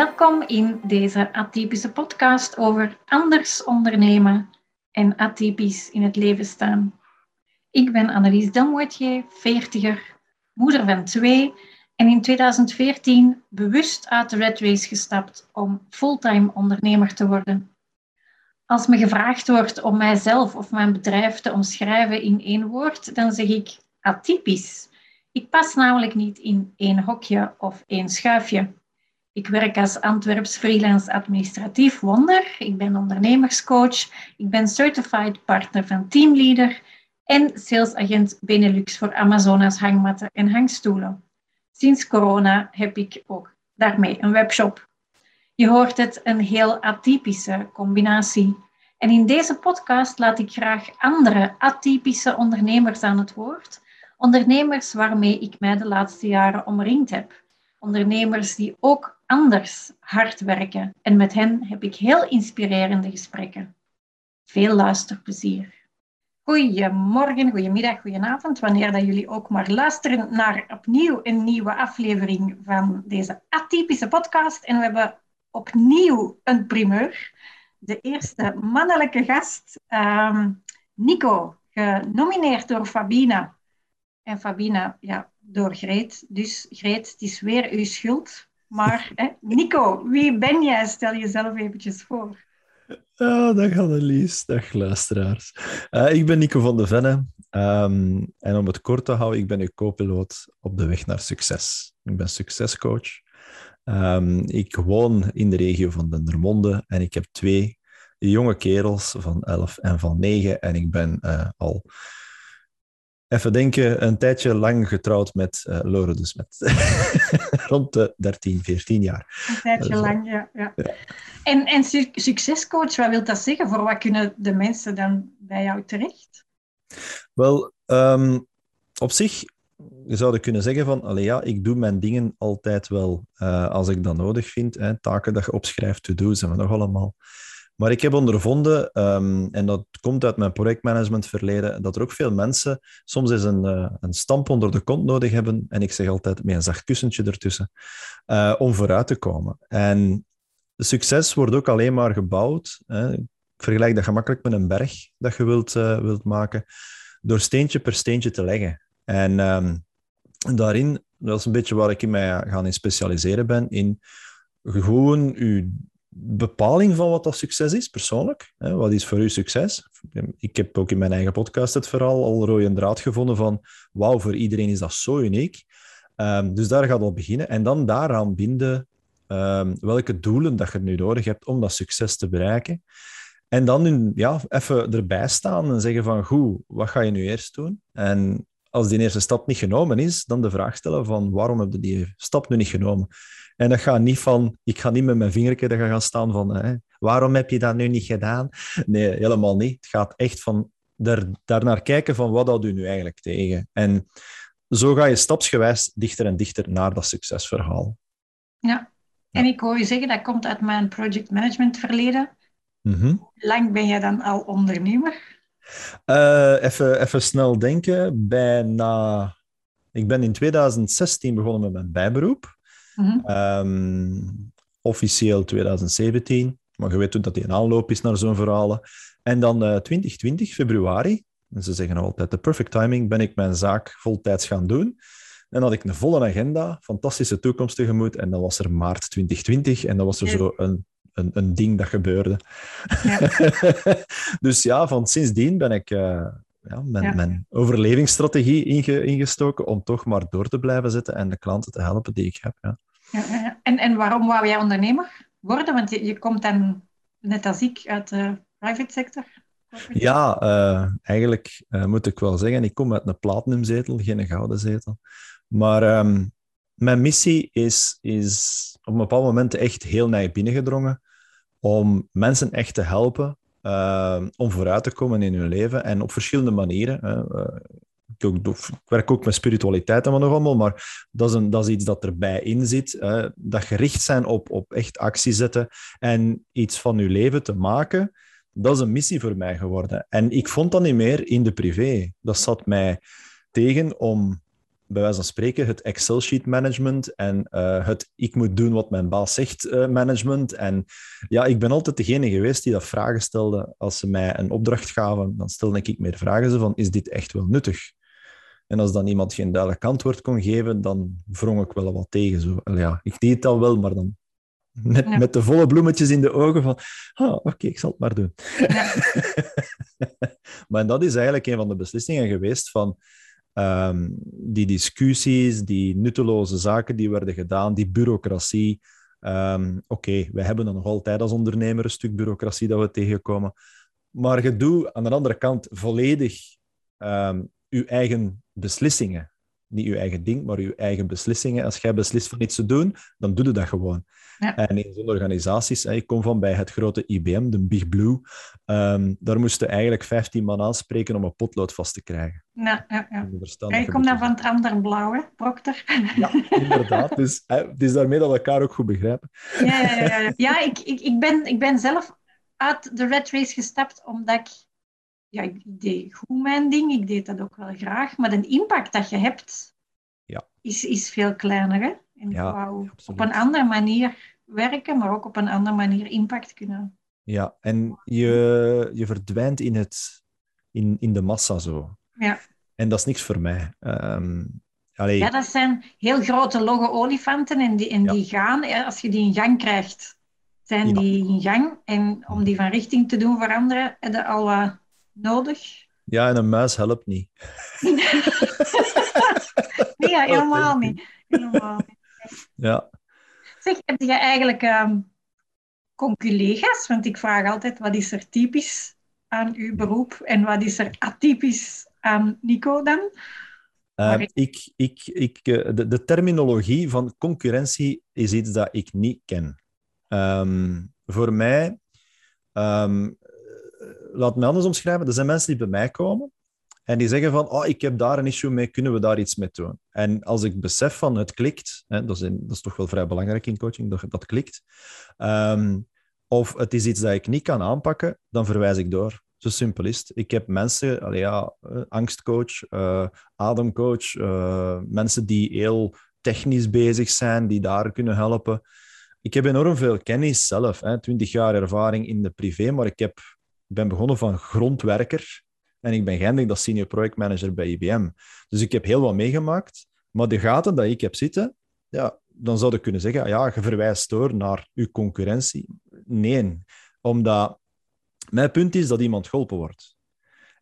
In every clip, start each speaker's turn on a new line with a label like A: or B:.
A: Welkom in deze atypische podcast over anders ondernemen en atypisch in het leven staan. Ik ben Annelies Delmoitier, veertiger, moeder van twee en in 2014 bewust uit de Red Race gestapt om fulltime ondernemer te worden. Als me gevraagd wordt om mijzelf of mijn bedrijf te omschrijven in één woord, dan zeg ik atypisch. Ik pas namelijk niet in één hokje of één schuifje. Ik werk als Antwerps freelance administratief wonder. Ik ben ondernemerscoach. Ik ben certified partner van Teamleader en salesagent Benelux voor Amazonas hangmatten en hangstoelen. Sinds corona heb ik ook daarmee een webshop. Je hoort het, een heel atypische combinatie. En in deze podcast laat ik graag andere atypische ondernemers aan het woord. Ondernemers waarmee ik mij de laatste jaren omringd heb. Ondernemers die ook anders hard werken. En met hen heb ik heel inspirerende gesprekken. Veel luisterplezier. Goedemorgen, goedemiddag, goedenavond, wanneer dat jullie ook maar luisteren naar opnieuw een nieuwe aflevering van deze atypische podcast. En we hebben opnieuw een primeur. De eerste mannelijke gast, um, Nico, genomineerd door Fabina. En Fabina, ja, door Greet. Dus Greet, het is weer uw schuld. Maar hè, Nico, wie ben jij? Stel jezelf eventjes voor.
B: Oh, dag Annelies, dag luisteraars. Uh, ik ben Nico van de Venne. Um, en om het kort te houden, ik ben uw co-piloot op de weg naar succes. Ik ben succescoach. Um, ik woon in de regio van Dendermonde en ik heb twee jonge kerels van 11 en van 9. En ik ben uh, al Even denken, een tijdje lang getrouwd met uh, Lore de Smet. Rond de 13, 14 jaar.
A: Een tijdje dus, lang, ja. ja. ja. En, en su succescoach, wat wil dat zeggen? Voor wat kunnen de mensen dan bij jou terecht?
B: Wel, um, op zich zou je kunnen zeggen van, allee, ja, ik doe mijn dingen altijd wel uh, als ik dat nodig vind. Hè, taken dat je opschrijft, to-do's en we nog allemaal. Maar ik heb ondervonden, um, en dat komt uit mijn projectmanagementverleden, dat er ook veel mensen soms eens een, uh, een stamp onder de kont nodig hebben. En ik zeg altijd met een zacht kussentje ertussen, uh, om vooruit te komen. En succes wordt ook alleen maar gebouwd. Hè. Ik vergelijk dat gemakkelijk met een berg dat je wilt, uh, wilt maken, door steentje per steentje te leggen. En um, daarin, dat is een beetje waar ik in mij gaan in specialiseren ben, in gewoon je bepaling van wat dat succes is, persoonlijk. Wat is voor u succes? Ik heb ook in mijn eigen podcast het vooral al rode draad gevonden van wauw, voor iedereen is dat zo uniek. Um, dus daar gaat al beginnen. En dan daaraan binden um, welke doelen dat je nu nodig hebt om dat succes te bereiken. En dan ja, even erbij staan en zeggen van goed, wat ga je nu eerst doen? En als die eerste stap niet genomen is, dan de vraag stellen van waarom heb je die stap nu niet genomen? En dat gaat niet van, ik ga niet met mijn vingertje dat gaan staan van, hè, waarom heb je dat nu niet gedaan? Nee, helemaal niet. Het gaat echt van daar, daarnaar kijken van, wat houdt u nu eigenlijk tegen? En zo ga je stapsgewijs dichter en dichter naar dat succesverhaal.
A: Ja, en ik hoor je zeggen, dat komt uit mijn project management verleden. Mm -hmm. lang ben jij dan al ondernemer?
B: Uh, even, even snel denken. Bijna... Ik ben in 2016 begonnen met mijn bijberoep. Mm -hmm. officieel 2017, maar je weet toen dat die een aanloop is naar zo'n verhalen. En dan uh, 2020, februari, en ze zeggen altijd de perfect timing, ben ik mijn zaak voltijds gaan doen. En had ik een volle agenda, fantastische toekomst tegemoet. En dan was er maart 2020 en dan was er zo een, een, een ding dat gebeurde. Ja. dus ja, van sindsdien ben ik uh, ja, mijn, mijn overlevingsstrategie inge, ingestoken om toch maar door te blijven zitten en de klanten te helpen die ik heb.
A: En, en waarom wou jij ondernemer worden? Want je, je komt dan, net als ik, uit de private sector.
B: Ja, uh, eigenlijk uh, moet ik wel zeggen, ik kom uit een platinumzetel, geen gouden zetel. Maar um, mijn missie is, is op een bepaald moment echt heel naar binnengedrongen om mensen echt te helpen uh, om vooruit te komen in hun leven en op verschillende manieren. Ik, werk ook met spiritualiteit en wat nog allemaal, maar dat is, een, dat is iets dat erbij in zit. Dat gericht zijn op, op echt actie zetten en iets van je leven te maken, dat is een missie voor mij geworden. En ik vond dat niet meer in de privé. Dat zat mij tegen om bij wijze van spreken, het Excel-sheet management en uh, het ik moet doen wat mijn baas zegt uh, management. En ja, ik ben altijd degene geweest die dat vragen stelde. Als ze mij een opdracht gaven, dan stelde ik meer vragen ze van, is dit echt wel nuttig? En als dan iemand geen duidelijk antwoord kon geven, dan wrong ik wel wat tegen. Zo, ja, ik deed het al wel, maar dan met, ja. met de volle bloemetjes in de ogen van, ah, oké, ik zal het maar doen. Ja. maar dat is eigenlijk een van de beslissingen geweest van um, die discussies, die nutteloze zaken die werden gedaan, die bureaucratie. Um, oké, okay, wij hebben dan nog altijd als ondernemer een stuk bureaucratie dat we tegenkomen. Maar je doet aan de andere kant volledig um, uw eigen beslissingen niet je eigen ding, maar je eigen beslissingen. Als jij beslist van iets te doen, dan doe je dat gewoon. Ja. En in zo'n organisaties, ik kom van bij het grote IBM, de Big Blue, um, daar moesten eigenlijk 15 man aanspreken om een potlood vast te krijgen.
A: Ja, ja, ja. ik kom dan van het andere blauwe, Procter.
B: Ja, inderdaad. Dus het is daarmee dat we elkaar ook goed begrijpen.
A: Ja, ja, ja. ja. ja ik, ik, ik, ben, ik ben zelf uit de red race gestapt omdat ik ja, ik deed goed mijn ding, ik deed dat ook wel graag, maar de impact dat je hebt ja. is, is veel kleiner. Hè? En ja, wou op een andere manier werken, maar ook op een andere manier impact kunnen.
B: Ja, en je, je verdwijnt in, het, in, in de massa zo.
A: Ja.
B: En dat is niks voor mij. Um,
A: Ja, dat zijn heel grote logge olifanten en die, en die gaan, als je die in gang krijgt, zijn die in gang. En om die van richting te doen veranderen, heb je al wat nodig.
B: Ja, en een muis helpt niet.
A: nee, ja, helemaal niet. Helemaal niet.
B: Ja.
A: Zeg, heb je eigenlijk um, conculega's? Want ik vraag altijd, wat is er typisch aan uw beroep en wat is er atypisch aan Nico dan?
B: Uh, ik, ik, ik, eh, de, de, terminologie van concurrentie is iets dat ik niet ken. Um, voor mij um, laat me anders omschrijven. Er zijn mensen die bij mij komen en die zeggen van, oh, ik heb daar een issue mee, kunnen we daar iets mee doen? En als ik besef van het klikt, hè, dat, is dat, is toch wel vrij belangrijk in coaching, dat, dat klikt, um, of het is iets dat ik niet kan aanpakken, dan verwijs ik door. Zo simpel is het. Ik heb mensen, allee, ja, eh, angstcoach, uh, ademcoach, uh, mensen die heel technisch bezig zijn, die daar kunnen helpen. Ik heb enorm veel kennis zelf, hè, 20 jaar ervaring in de privé, maar ik heb ik ben begonnen van grondwerker en ik ben geëindigd als senior projectmanager bij IBM. Dus ik heb heel wat meegemaakt, maar de gaten dat ik heb zitten, ja, dan zou ik kunnen zeggen, ja, je verwijst door naar uw concurrentie. Nee, omdat mijn punt is dat iemand geholpen wordt.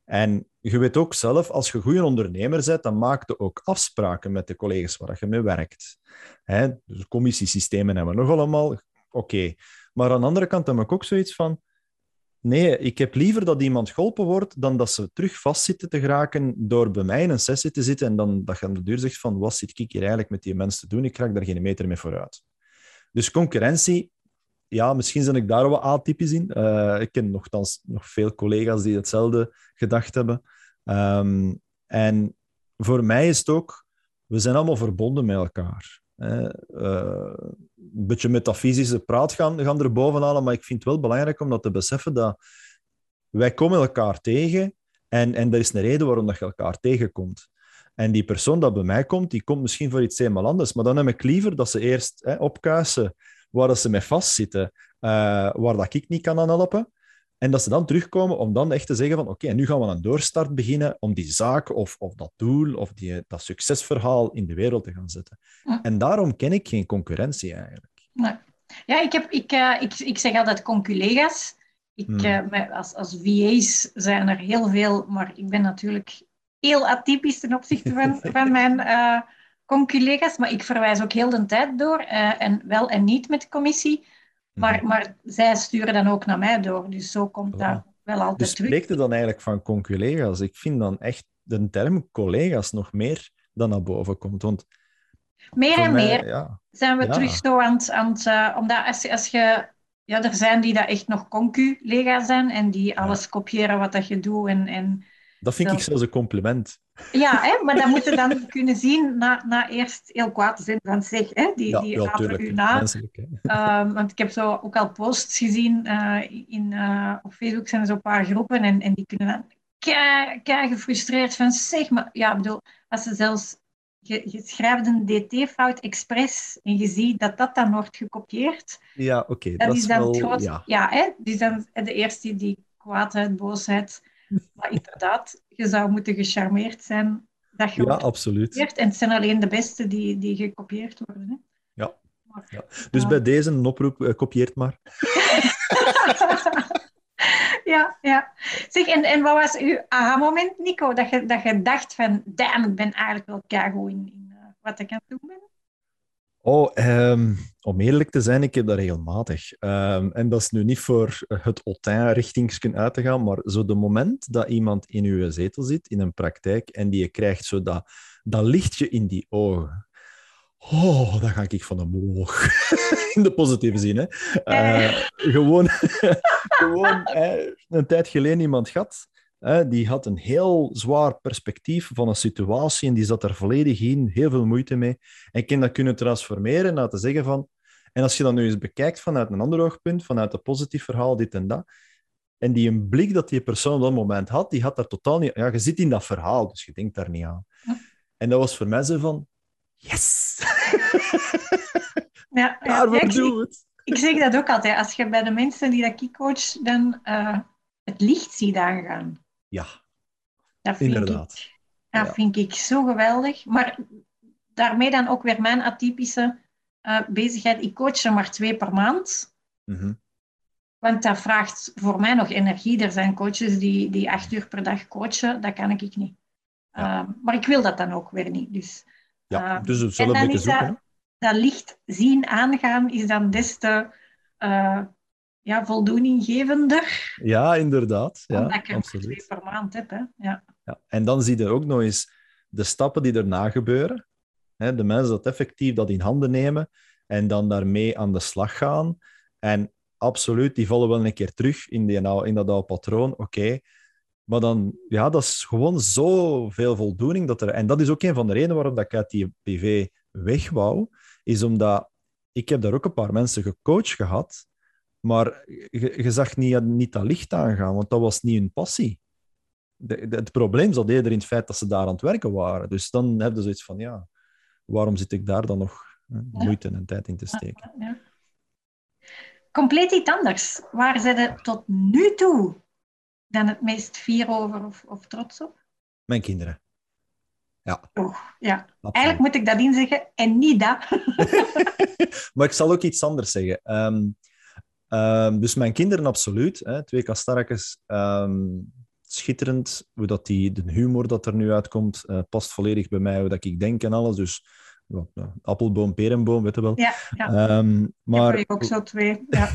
B: En je weet ook zelf, als je een goede ondernemer bent, dan maak je ook afspraken met de collega's waar je mee werkt. Hè? Dus commissiesystemen hebben we nog allemaal. Oké. Maar aan de andere kant heb ik ook zoiets van, Nee, ik heb liever dat iemand geholpen wordt dan dat ze terug vastzitten te geraken door bij mij in een sessie te zitten en dan dat je aan de deur zegt van wat zit ik hier eigenlijk met die mensen te doen? Ik raak daar geen meter mee vooruit. Dus concurrentie, ja, misschien ben ik daar wat atypisch in. Uh, ik ken nogthans nog veel collega's die hetzelfde gedacht hebben. Um, en voor mij is het ook, we zijn allemaal verbonden met elkaar. Uh, een beetje metafysische praat gaan, gaan er bovenhalen, maar ik vind het wel belangrijk om dat te beseffen dat wij komen elkaar tegen en, en er is een reden waarom dat je elkaar tegenkomt. En die persoon dat bij mij komt, die komt misschien voor iets helemaal anders, maar dan heb ik liever dat ze eerst hè, opkuisen waar dat ze mee vastzitten, uh, waar dat ik niet kan aan helpen, en dat ze dan terugkomen om dan echt te zeggen van oké, nu gaan we een doorstart beginnen om die zaak of, of dat doel of die, dat succesverhaal in de wereld te gaan zetten. En daarom ken ik geen concurrentie eigenlijk.
A: Nee. Ja, ik, heb, ik, uh, ik, ik zeg altijd conculega's. Ik, hmm. uh, als, als VA's zijn er heel veel, maar ik ben natuurlijk heel atypisch ten opzichte van, van mijn uh, conculega's. Maar ik verwijs ook heel de tijd door, en wel en niet met de commissie. Maar, mhm. maar zij sturen dan ook naar mij door. Dus zo komt dat wel altijd dus
B: terug. spreekt dan eigenlijk van conculega's? Ik vind dan echt de term collega's nog meer dan naar boven komt. Want
A: meer en meer ja. zijn we terug zo aan het... Aan uh, omdat als, als je... Ja, er zijn die dat echt nog conculega's zijn en die alles kopiëren wat dat je doet en... en
B: dat vind ik zelfs een compliment.
A: Ja, hè, maar dat moet je dan kunnen zien na, na eerst heel kwaad te zijn van zeg, hè, die, ja, die ja, u na. Um, want ik heb zo ook al posts gezien uh, in, uh, op Facebook zijn er zo'n paar groepen en, en die kunnen dan kei, gefrustreerd van zeg, maar ja, bedoel, als ze zelfs je, je schrijft een dt-fout expres en je ziet dat dat dan wordt gekopieerd.
B: Ja, oké.
A: Dat,
B: dat
A: is dan
B: wel,
A: het groot...
B: ja.
A: Ja, hè? dus dan de eerste die kwaadheid, boosheid. Maar inderdaad, je zou moeten gecharmeerd zijn dat je
B: ja, absoluut.
A: En het zijn alleen de beste die, die gekopieerd worden. Hè?
B: Ja.
A: Maar-
B: Ja. Dus bij deze een oproep, eh, kopieert maar.
A: ja, ja. Zeg, en, en wat was uw aha-moment, Nico? Dat je, dat je dacht van, damn, ik ben eigenlijk wel keigoed in, in eh, wat ik aan het doen ben.
B: Oh, ehm, om eerlijk te zijn, ik heb dat regelmatig. Ehm, en dat is nu niet voor het Autun-richtingsken uit te gaan, maar zo de moment dat iemand in uw zetel zit, in een praktijk, en die je krijgt zo dat, dat lichtje in die ogen. Oh, dan ga ik van omhoog. In de positieve zin, hè. Eh, gewoon, gewoon hè, een tijd geleden iemand gehad, die had een heel zwaar perspectief van een situatie en die zat er volledig in, heel veel moeite mee. En ik heb dat kunnen transformeren naar te zeggen van... En als je dat nu eens bekijkt vanuit een ander oogpunt, vanuit een positief verhaal, dit en dat, en die een blik dat die persoon op dat moment had, die had daar totaal niet... Ja, je zit in dat verhaal, dus je denkt daar niet aan. En dat was voor mij zo van... Yes!
A: Ja, ja. Ik, zeg,
B: doe het.
A: ik zeg dat ook altijd. Als je bij de mensen die dat ik coach, dan eh, het licht ziet aangaan.
B: Ja,
A: Dat vind
B: Inderdaad.
A: Ik, dat
B: Ja.
A: vind ik zo geweldig. Maar daarmee dan ook weer mijn atypische eh, bezigheid. Ik coach er maar twee per maand.
B: Mhm.
A: Want dat vraagt voor mij nog energie. Er zijn coaches die, die acht uur per dag coachen. Dat kan ik niet.
B: Ja.
A: Eh, maar ik wil dat dan ook weer niet. Dus
B: ja.
A: Eh,
B: dus het
A: dan
B: een beetje zoeken.
A: dat, dat licht zien aangaan is dan des te ja, voldoeninggevender.
B: Ja, inderdaad. Ja,
A: omdat ik er twee per maand heb. Hè. Ja.
B: Ja. En dan zie je ook nog eens de stappen die erna gebeuren. Hè, de mensen dat effectief dat in handen nemen en dan daarmee aan de slag gaan. En absoluut, die vallen wel een keer terug in, die, in dat oude patroon. Oké. Maar dan, ja, dat is gewoon zoveel voldoening. Dat er, en dat is ook een van de redenen waarom dat ik uit die PV weg wou. Is omdat ik heb daar ook een paar mensen gecoacht gehad. Maar je, je zag niet, niet dat licht aangaan, want dat was niet hun passie de, de- het probleem zat eerder in het feit dat ze daar aan het werken waren. Dus dan heb je zoiets van, ja, waarom zit ik daar dan nog hè, moeite en tijd in te steken?
A: Ja. Compleet iets anders. Waar zijn je tot nu toe dan het meest fier over of, of trots op?
B: Mijn kinderen. Ja,
A: Oh, ja.
B: absoluut.
A: Eigenlijk moet ik dat inzeggen en niet dat.
B: maar ik zal ook iets anders zeggen. Ehm, ehm, dus mijn kinderen absoluut. Hè, twee kastarkes. ehm, schitterend. Hoe dat die, de humor dat er nu uitkomt, eh, past volledig bij mij, hoe dat ik denk en alles. Dus ja, appelboom, perenboom, weet je wel.
A: Ja, ja.
B: Ehm, maar...
A: Ik ook zo twee. Ja.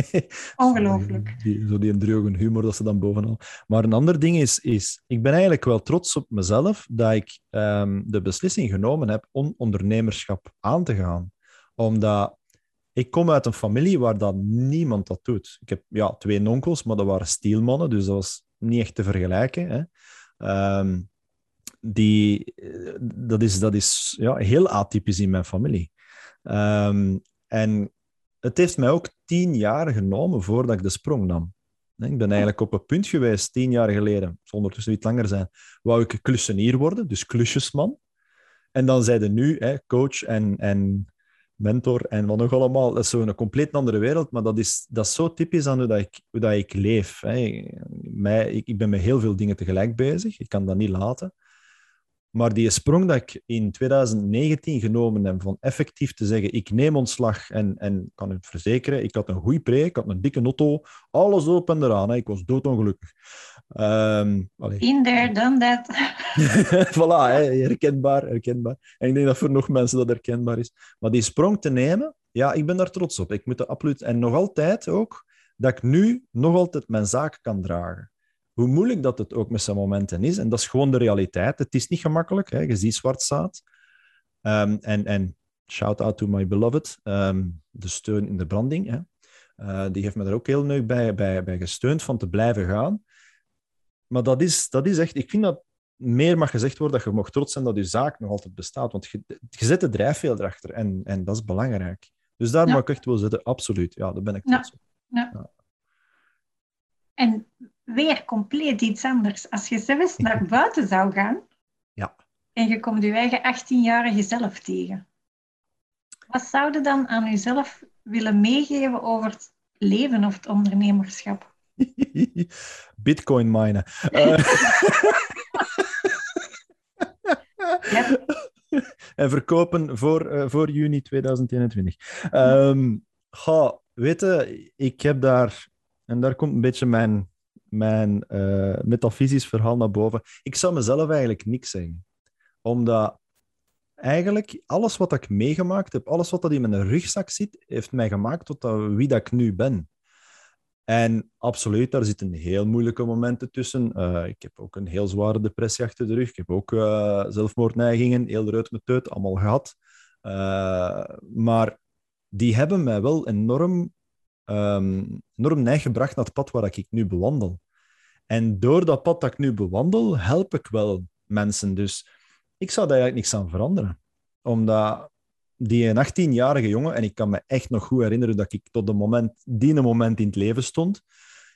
A: Ongelooflijk.
B: Die, zo die een droge humor dat ze dan bovenal. Maar een ander ding is, is ik ben eigenlijk wel trots op mezelf dat ik de beslissing genomen heb om ondernemerschap aan te gaan. Omdat ik kom uit een familie waar dat niemand dat doet. Ik heb ja, twee onkels, maar dat waren stielmannen, dus dat was niet echt te vergelijken. Hè. Ehm, die, eh, dat is, dat is ja, heel atypisch in mijn familie. Ehm, en het heeft mij ook tien jaar genomen voordat ik de sprong nam. Ik ben eigenlijk op een punt geweest, tien jaar geleden, het zal ondertussen iets langer zijn, wou ik klussenier worden, dus klusjesman. En dan zeiden nu hè, coach en, en mentor en wat nog allemaal. Dat is zo'n compleet andere wereld, maar dat is, dat is zo typisch aan hoe, dat ik, hoe dat ik leef. Hè. Mij, ik, ik ben met heel veel dingen tegelijk bezig, ik kan dat niet laten. Maar die sprong dat ik in 2019 genomen heb van effectief te zeggen, ik neem ontslag en, en kan het verzekeren, ik had een goede preek, ik had een dikke notto, alles op en eraan. Hè. Ik was doodongelukkig.
A: In there, done that.
B: voilà, hè, herkenbaar, herkenbaar. En ik denk dat voor nog mensen dat herkenbaar is. Maar die sprong te nemen, ja, ik ben daar trots op. Ik moet er absoluut... En nog altijd ook, dat ik nu nog altijd mijn zaak kan dragen. Hoe moeilijk dat het ook met zijn momenten is. En dat is gewoon de realiteit. Het is niet gemakkelijk. Hè. Je ziet zwart staat. Ehm, en, en shout out to my beloved. ehm, de steun in de branding. Hè. Eh, die heeft me daar ook heel leuk bij, bij, bij gesteund van te blijven gaan. Maar dat is, dat is echt... Ik vind dat meer mag gezegd worden dat je mag trots zijn dat je zaak nog altijd bestaat. Want je, je zet de drijfveer erachter en, en dat is belangrijk. Dus daar
A: Ja.
B: mag ik echt wel zetten, absoluut. Ja, daar ben ik
A: Ja.
B: trots op.
A: En weer compleet iets anders. Als je zelfs naar buiten zou gaan,
B: Ja.
A: en je komt je eigen 18-jarige zelf tegen. Wat zou je dan aan jezelf willen meegeven over het leven of het ondernemerschap?
B: Bitcoin minen. Uh... en verkopen voor, uh, voor juni 2021. Um, ga, weet je, ik heb daar, en daar komt een beetje mijn, mijn uh, metafysisch verhaal naar boven. Ik zou mezelf eigenlijk niks zeggen. Omdat eigenlijk alles wat ik meegemaakt heb, alles wat dat in mijn rugzak zit, heeft mij gemaakt tot wie dat ik nu ben. En absoluut, daar zitten heel moeilijke momenten tussen. Uh, ik heb ook een heel zware depressie achter de rug. Ik heb ook uh, zelfmoordneigingen, heel eruit met teut, allemaal gehad. Maar die hebben mij wel enorm, um, enorm neig gebracht naar het pad waar ik nu bewandel. En door dat pad dat ik nu bewandel, help ik wel mensen. Dus ik zou daar eigenlijk niks aan veranderen. Omdat die 18-jarige jongen, en ik kan me echt nog goed herinneren dat ik tot de moment, die moment in het leven stond.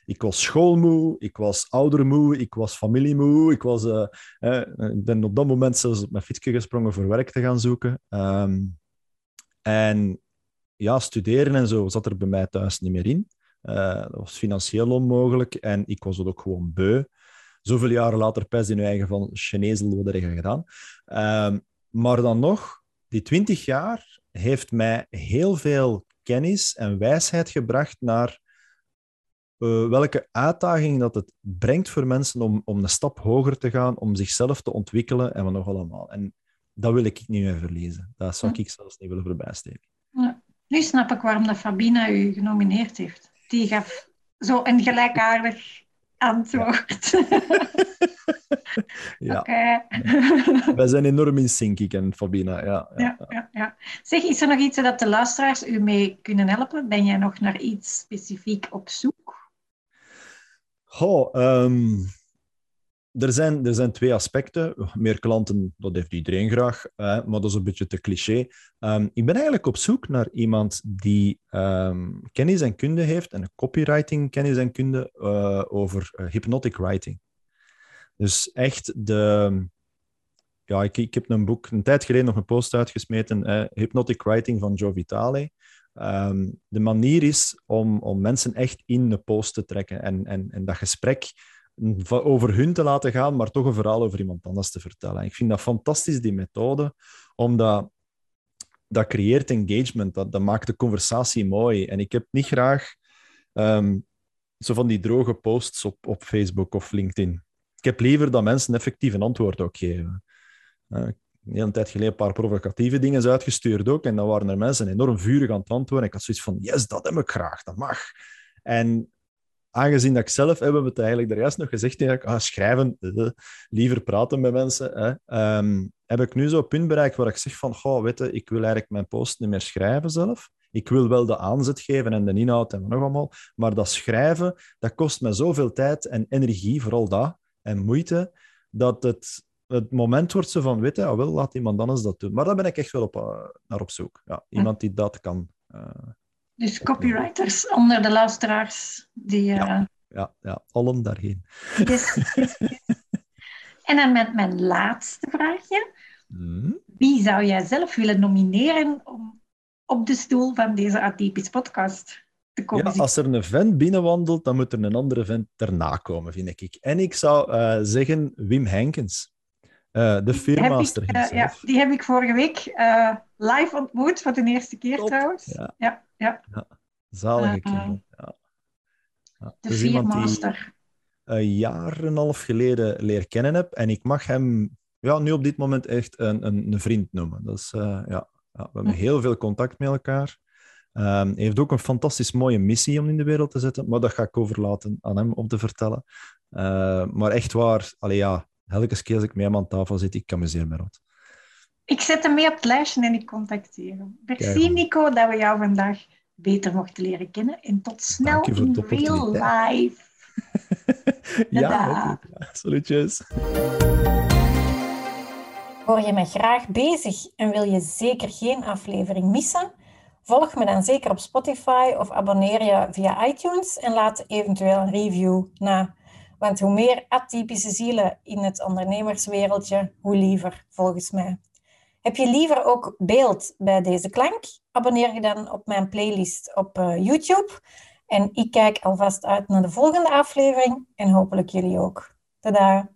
B: Ik was schoolmoe, ik was oudermoe, ik was familiemoe. Ik, was, uh, uh, ik ben op dat moment zelfs op mijn fietsje gesprongen voor werk te gaan zoeken. Um, en ja, studeren en zo zat er bij mij thuis niet meer in. Uh, dat was financieel onmogelijk en ik was het ook gewoon beu. Zoveel jaren later pijs in je eigen van Chinezel, wat je gedaan? Um, maar dan nog, die twintig jaar heeft mij heel veel kennis en wijsheid gebracht naar uh, welke uitdaging dat het brengt voor mensen om, om een stap hoger te gaan, om zichzelf te ontwikkelen en wat nog allemaal. En dat wil ik niet meer verliezen. Dat zou ik zelfs niet willen voorbijsteken.
A: Nu snap ik waarom dat Fabina u genomineerd heeft. Die gaf zo een gelijkaardig antwoord.
B: ja. Okay. Wij zijn enorm in sync, ik en Fabina. Ja,
A: ja, ja. ja, Zeg, is er nog iets dat de luisteraars u mee kunnen helpen? Ben jij nog naar iets specifiek op zoek?
B: Oh, um, er zijn, er zijn twee aspecten. Meer klanten, dat heeft iedereen graag, maar dat is een beetje te cliché. Um, ik ben eigenlijk op zoek naar iemand die um, kennis en kunde heeft en een copywriting kennis en kunde uh, over uh, hypnotic writing. Dus echt de... Ja, ik, ik heb een boek, een tijd geleden nog een post uitgesmeten, uh, Hypnotic Writing van Joe Vitale. Um, de manier is om, om mensen echt in de post te trekken en, en, en dat gesprek over hun te laten gaan, maar toch een verhaal over iemand anders te vertellen. Ik vind dat fantastisch, die methode, omdat dat creëert engagement, dat, dat maakt de conversatie mooi. En ik heb niet graag um, zo van die droge posts op, op Facebook of LinkedIn. Ik heb liever dat mensen effectief een antwoord ook geven. Uh, een tijd geleden een paar provocatieve dingen uitgestuurd ook. En dan waren er mensen enorm vurig aan het antwoorden. Ik had zoiets van, yes, dat heb ik graag, dat mag. En aangezien dat ik zelf, hebben we het eigenlijk daar juist nog gezegd, eigenlijk, ah, schrijven, uh, liever praten met mensen, hè, um, heb ik nu zo'n punt bereikt waar ik zeg van, goh, weet je, ik wil eigenlijk mijn post niet meer schrijven zelf. Ik wil wel de aanzet geven en de inhoud en nog allemaal, maar dat schrijven, dat kost me zoveel tijd en energie, vooral dat, en moeite, dat het, het moment wordt zo van, weet je, ah, laat iemand anders dat doen. Maar daar ben ik echt wel op, uh, naar op zoek. Ja, iemand die dat kan. Uh,
A: dus copywriters onder de luisteraars. Die,
B: ja, uh... ja, ja, allen daarheen.
A: Yes, En dan met mijn laatste vraagje. Hmm? Wie zou jij zelf willen nomineren om op de stoel van deze atypisch podcast te komen?
B: Ja, als er een vent binnenwandelt, dan moet er een andere vent erna komen, vind ik. En ik zou uh, zeggen Wim Henkens. Uh, de firmaster.
A: Uh, ja, die heb ik vorige week live ontmoet, voor de eerste keer Top. trouwens. Ja. ja. Ja. ja
B: zalige uh, kerel. Ja.
A: Ja. De dus viermaster.
B: Een jaar en een half geleden leer kennen heb. En ik mag hem ja, nu op dit moment echt een, een, een vriend noemen. Dat is, uh, ja, ja, we hebben heel veel contact met elkaar. Um, heeft ook een fantastisch mooie missie om in de wereld te zetten, maar dat ga ik overlaten aan hem om te vertellen. Uh, maar echt waar, allee, ja, elke keer als ik met hem aan tafel zit, ik kan me zeer meer rot.
A: Ik zet hem mee op het lijstje en ik contacteer hem. Merci Nico dat we jou vandaag beter mochten leren kennen. En tot snel in real life.
B: ja, salutjes.
A: Hoor je me graag bezig en wil je zeker geen aflevering missen? Volg me dan zeker op Spotify of abonneer je via iTunes en laat eventueel een review na. Want hoe meer atypische zielen in het ondernemerswereldje, hoe liever, volgens mij. Heb je liever ook beeld bij deze klank? Abonneer je dan op mijn playlist op uh, YouTube. En ik kijk alvast uit naar de volgende aflevering en hopelijk jullie ook. Tada!